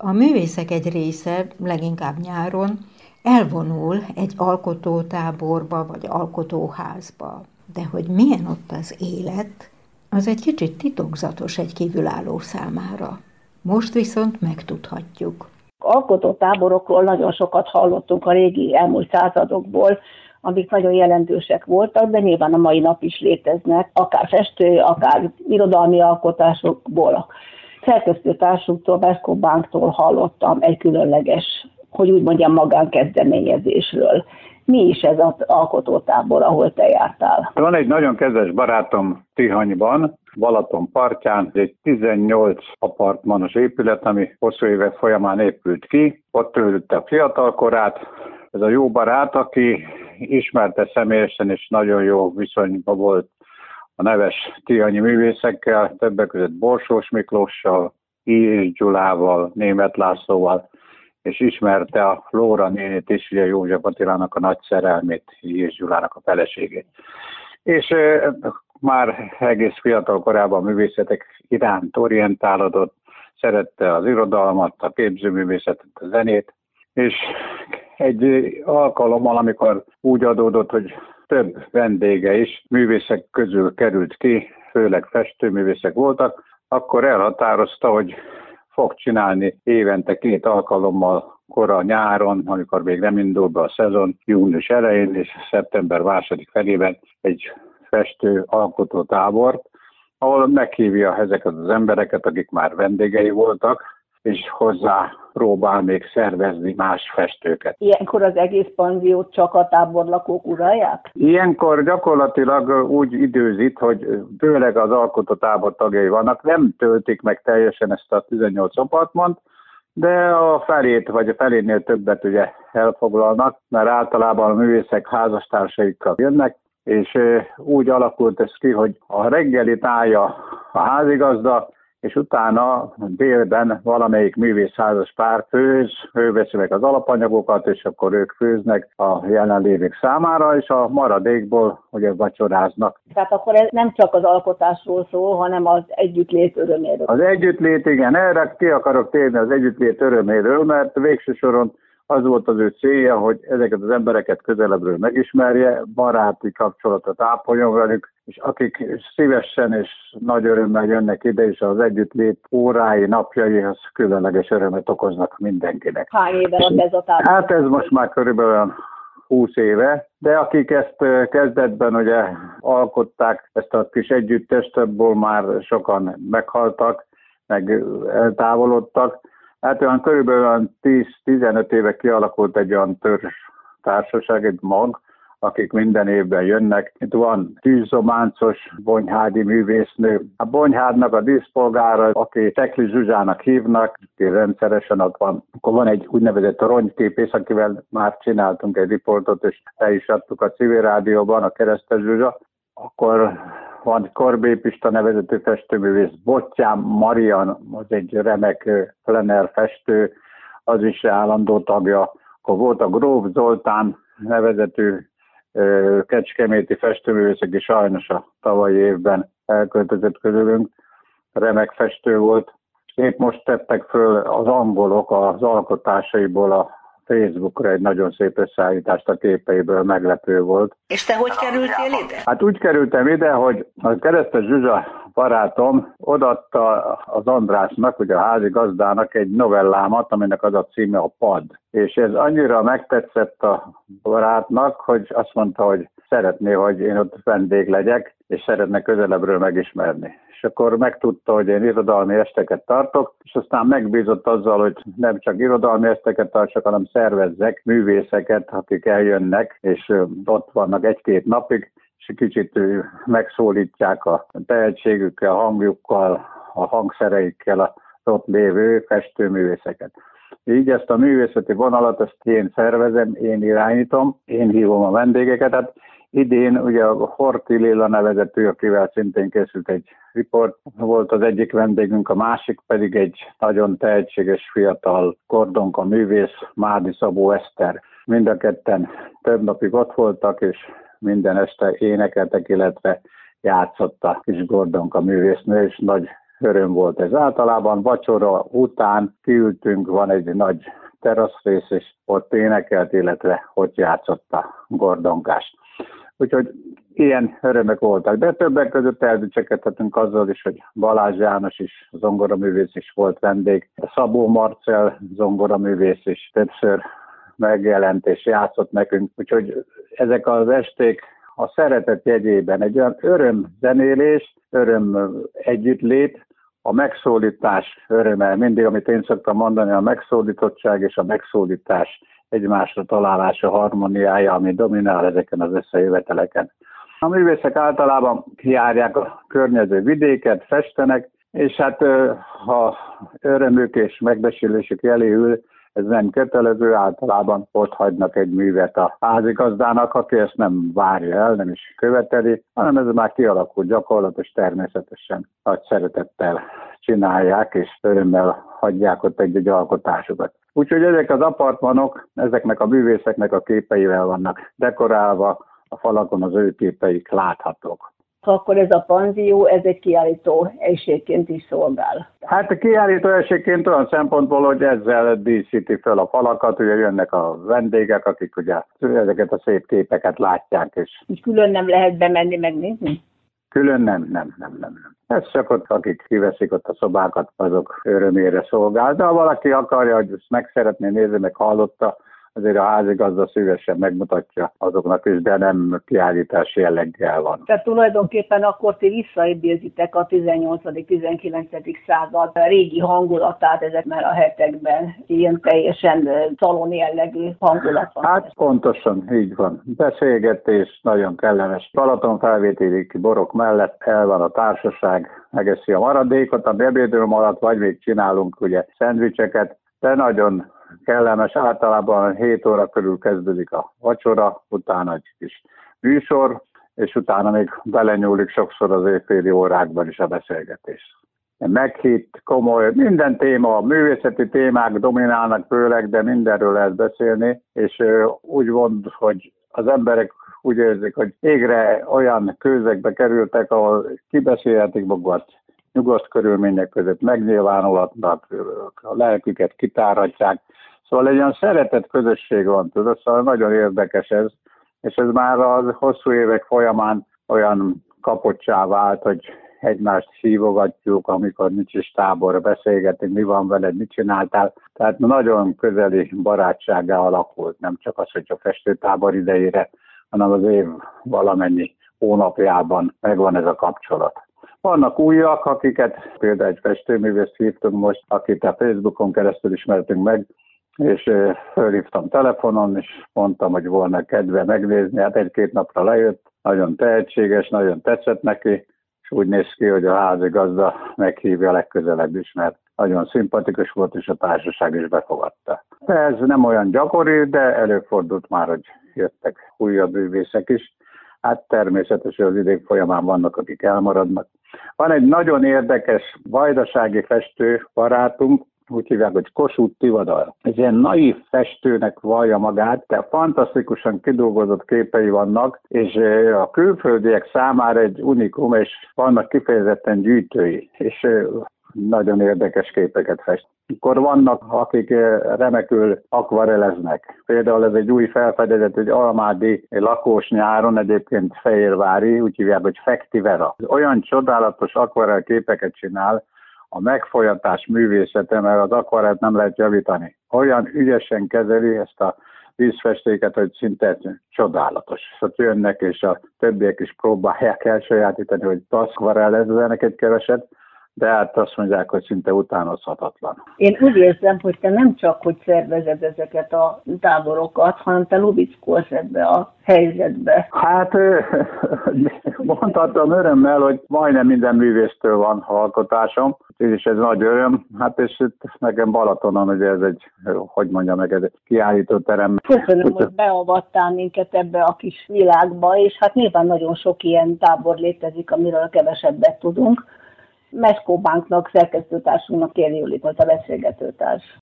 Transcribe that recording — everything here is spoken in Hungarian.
A művészek egy része, leginkább nyáron, elvonul egy alkotótáborba vagy alkotóházba. De hogy milyen ott az élet, az egy kicsit titokzatos egy kívülálló számára. Most viszont megtudhatjuk. Alkotótáborokról nagyon sokat hallottunk a régi elmúlt századokból, amik nagyon jelentősek voltak, de nyilván a mai nap is léteznek, akár festő, akár irodalmi alkotásokból. Szerkesztőtársuktól, Veszkó Bánktól hallottam egy különleges, hogy úgy mondjam, magánkezdeményezésről. Mi is ez az alkotótábor, ahol te jártál? Van egy nagyon kedves barátom Tihanyban, Balaton partján, egy 18 apartmanos épület, ami hosszú évek folyamán épült ki. Ott töltötte a fiatalkorát. Ez a jó barát, aki ismerte személyesen, és nagyon jó viszonyban volt a neves tihanyi művészekkel, többek között Borsós Miklóssal, I. Gyulával, Német Lászlóval, és ismerte a Flóra nénét is, ugye József Attilának a nagy szerelmét, I. Gyulának a feleségét. És e, már egész fiatal korában a művészetek iránt orientálódott, szerette az irodalmat, a képzőművészetet, a zenét, és egy alkalommal, amikor úgy adódott, hogy több vendége is művészek közül került ki, főleg festőművészek voltak, akkor elhatározta, hogy fog csinálni évente két alkalommal kora nyáron, amikor még nem indul be a szezon, június elején és szeptember második felében egy festő alkotó tábort, ahol meghívja ezeket az embereket, akik már vendégei voltak, és hozzá próbál még szervezni más festőket. Ilyenkor az egész panziót csak a táborlakók uralják? Ilyenkor gyakorlatilag úgy időzít, hogy főleg az alkotótábor tagjai vannak, nem töltik meg teljesen ezt a 18 apartmont, de a felét, vagy a felénél többet ugye elfoglalnak, mert általában a művészek házastársaikkal jönnek, és úgy alakult ez ki, hogy a reggelit állja a házigazda, és utána délben valamelyik művészházas pár főz, ő veszi meg az alapanyagokat, és akkor ők főznek a jelenlévők számára, és a maradékból ugye vacsoráznak. Tehát akkor ez nem csak az alkotásról szól, hanem az együttlét öröméről. Az együttlét, igen, erre ki akarok térni az együttlét öröméről, mert végső soron az volt az ő célja, hogy ezeket az embereket közelebbről megismerje, baráti kapcsolatot ápoljon velük, és akik szívesen és nagy örömmel jönnek ide, és az együttlét órái, napjai, az különleges örömet okoznak mindenkinek. Hány éve van ez a tábor? Hát ez most már körülbelül 20 éve, de akik ezt kezdetben ugye alkották, ezt a kis együttest, abból már sokan meghaltak, meg eltávolodtak, Hát olyan körülbelül 10-15 éve kialakult egy olyan törzs társaság, egy mag, akik minden évben jönnek. Itt van tűzománcos bonyhádi művésznő. A bonyhádnak a díszpolgára, aki Tekli Zsuzsának hívnak, aki rendszeresen ott van. Akkor van egy úgynevezett ronyképész, akivel már csináltunk egy riportot, és el is adtuk a civil rádióban, a Keresztes Zsuzsa. Akkor van Korbé Pista nevezetű festőművész, Bottyám Marian, az egy remek plener festő, az is állandó tagja. Akkor volt a Gróf Zoltán nevezetű kecskeméti festőművész, aki sajnos a tavalyi évben elköltözött közülünk, remek festő volt. Épp most tettek föl az angolok az alkotásaiból a Facebookra egy nagyon szép összeállítást a képeiből, meglepő volt. És te hogy kerültél ide? Hát úgy kerültem ide, hogy a keresztes Zsuzsa barátom odatta az Andrásnak, ugye a házi gazdának egy novellámat, aminek az a címe a Pad. És ez annyira megtetszett a barátnak, hogy azt mondta, hogy szeretné, hogy én ott vendég legyek, és szeretne közelebbről megismerni és akkor megtudta, hogy én irodalmi esteket tartok, és aztán megbízott azzal, hogy nem csak irodalmi esteket tartsak, hanem szervezzek művészeket, akik eljönnek, és ott vannak egy-két napig, és kicsit megszólítják a tehetségükkel, a hangjukkal, a hangszereikkel a ott lévő festőművészeket. Így ezt a művészeti vonalat, ezt én szervezem, én irányítom, én hívom a vendégeket. Hát idén ugye a Horti Lilla nevezető, akivel szintén készült egy riport, volt az egyik vendégünk, a másik pedig egy nagyon tehetséges fiatal kordonka művész, Mádi Szabó Eszter. Mind a ketten több napig ott voltak, és minden este énekeltek, illetve játszott a kis Gordonka művésznő, és nagy öröm volt ez. Általában vacsora után kiültünk, van egy nagy teraszrész, és ott énekelt, illetve ott játszott a gordongást. Úgyhogy ilyen örömek voltak, de többek között eldicsekedhetünk azzal is, hogy Balázs János is, zongoraművész is volt vendég, Szabó Marcel zongoraművész is többször megjelent és játszott nekünk, úgyhogy ezek az esték a szeretet jegyében egy olyan öröm zenélés, öröm együttlét, a megszólítás öröme, mindig, amit én szoktam mondani, a megszólítottság és a megszólítás egymásra találása, harmóniája, ami dominál ezeken az összejöveteleken. A művészek általában járják a környező vidéket, festenek, és hát ha örömük és megbeszélésük elé ül, ez nem kötelező, általában ott hagynak egy művet a házigazdának, aki ezt nem várja el, nem is követeli, hanem ez már kialakult gyakorlat, és természetesen nagy szeretettel csinálják, és örömmel hagyják ott egy-egy alkotásukat. Úgyhogy ezek az apartmanok, ezeknek a művészeknek a képeivel vannak dekorálva, a falakon az ő képeik láthatók akkor ez a panzió, ez egy kiállító egységként is szolgál. Hát a kiállító egységként olyan szempontból, hogy ezzel díszíti fel a falakat, ugye jönnek a vendégek, akik ugye ezeket a szép képeket látják. És, és külön nem lehet bemenni megnézni? Külön nem, nem, nem, nem. nem. Ez csak ott, akik kiveszik ott a szobákat, azok örömére szolgál. De ha valaki akarja, hogy ezt meg szeretné nézni, meg hallotta, azért a házigazda szívesen megmutatja azoknak is, de nem kiállítás jelleggel van. Tehát tulajdonképpen akkor ti visszaidézitek a 18.-19. század régi hangulatát ezekben a hetekben, ilyen teljesen szalon jellegű hangulat van. Hát pontosan, így van. Beszélgetés, nagyon kellemes. Balaton felvételi borok mellett el van a társaság, megeszi a maradékot, a ebédről maradt, vagy még csinálunk ugye szendvicseket, de nagyon kellemes, általában 7 óra körül kezdődik a vacsora, utána egy kis műsor, és utána még belenyúlik sokszor az éjféli órákban is a beszélgetés. Meghitt, komoly, minden téma, művészeti témák dominálnak főleg, de mindenről lehet beszélni, és úgy mond, hogy az emberek úgy érzik, hogy égre olyan közegbe kerültek, ahol kibeszélhetik magukat nyugodt körülmények között megnyilvánulhatnak, a lelküket kitáratják. Szóval egy olyan szeretett közösség van, tudod, szóval nagyon érdekes ez, és ez már a hosszú évek folyamán olyan kapocsá vált, hogy egymást hívogatjuk, amikor nincs is tábor, beszélgetünk, mi van veled, mit csináltál. Tehát nagyon közeli barátságá alakult, nem csak az, hogy a festőtábor idejére, hanem az év valamennyi hónapjában megvan ez a kapcsolat. Vannak újak, akiket például egy festőművészt hívtunk most, akit a Facebookon keresztül ismertünk meg, és fölhívtam telefonon, és mondtam, hogy volna kedve megnézni, hát egy-két napra lejött, nagyon tehetséges, nagyon tetszett neki, és úgy néz ki, hogy a házi gazda meghívja legközelebb is, mert nagyon szimpatikus volt, és a társaság is befogadta. Ez nem olyan gyakori, de előfordult már, hogy jöttek újabb művészek is. Hát természetesen az idék folyamán vannak, akik elmaradnak. Van egy nagyon érdekes vajdasági festő barátunk, úgy hívják, hogy Kossuth Tivadar. Ez ilyen naív festőnek vallja magát, de fantasztikusan kidolgozott képei vannak, és a külföldiek számára egy unikum, és vannak kifejezetten gyűjtői, és nagyon érdekes képeket fest. Akkor vannak, akik remekül akvareleznek. Például ez egy új felfedezet, egy almádi lakós nyáron, egyébként Fehérvári, úgy hívják, hogy Fektivera. Olyan csodálatos akvarel képeket csinál, a megfolyatás művészete, mert az akvarelt nem lehet javítani. Olyan ügyesen kezeli ezt a vízfestéket, hogy szinte csodálatos. Szóval jönnek, és a többiek is próbálják elsajátítani, hogy akvarellezzenek egy keveset, de hát azt mondják, hogy szinte utánozhatatlan. Én úgy érzem, hogy te nem csak, hogy szervezed ezeket a táborokat, hanem te lubickolsz ebbe a helyzetbe. Hát mondhatom örömmel, hogy majdnem minden művésztől van alkotásom, és ez nagy öröm. Hát és itt nekem Balatonon, ugye ez egy, hogy mondjam meg, ez egy kiállító terem. Köszönöm, hogy beavattál minket ebbe a kis világba, és hát nyilván nagyon sok ilyen tábor létezik, amiről kevesebbet tudunk. Meskó Banknak, szerkesztőtársunknak Kéri Julit volt a beszélgetőtárs.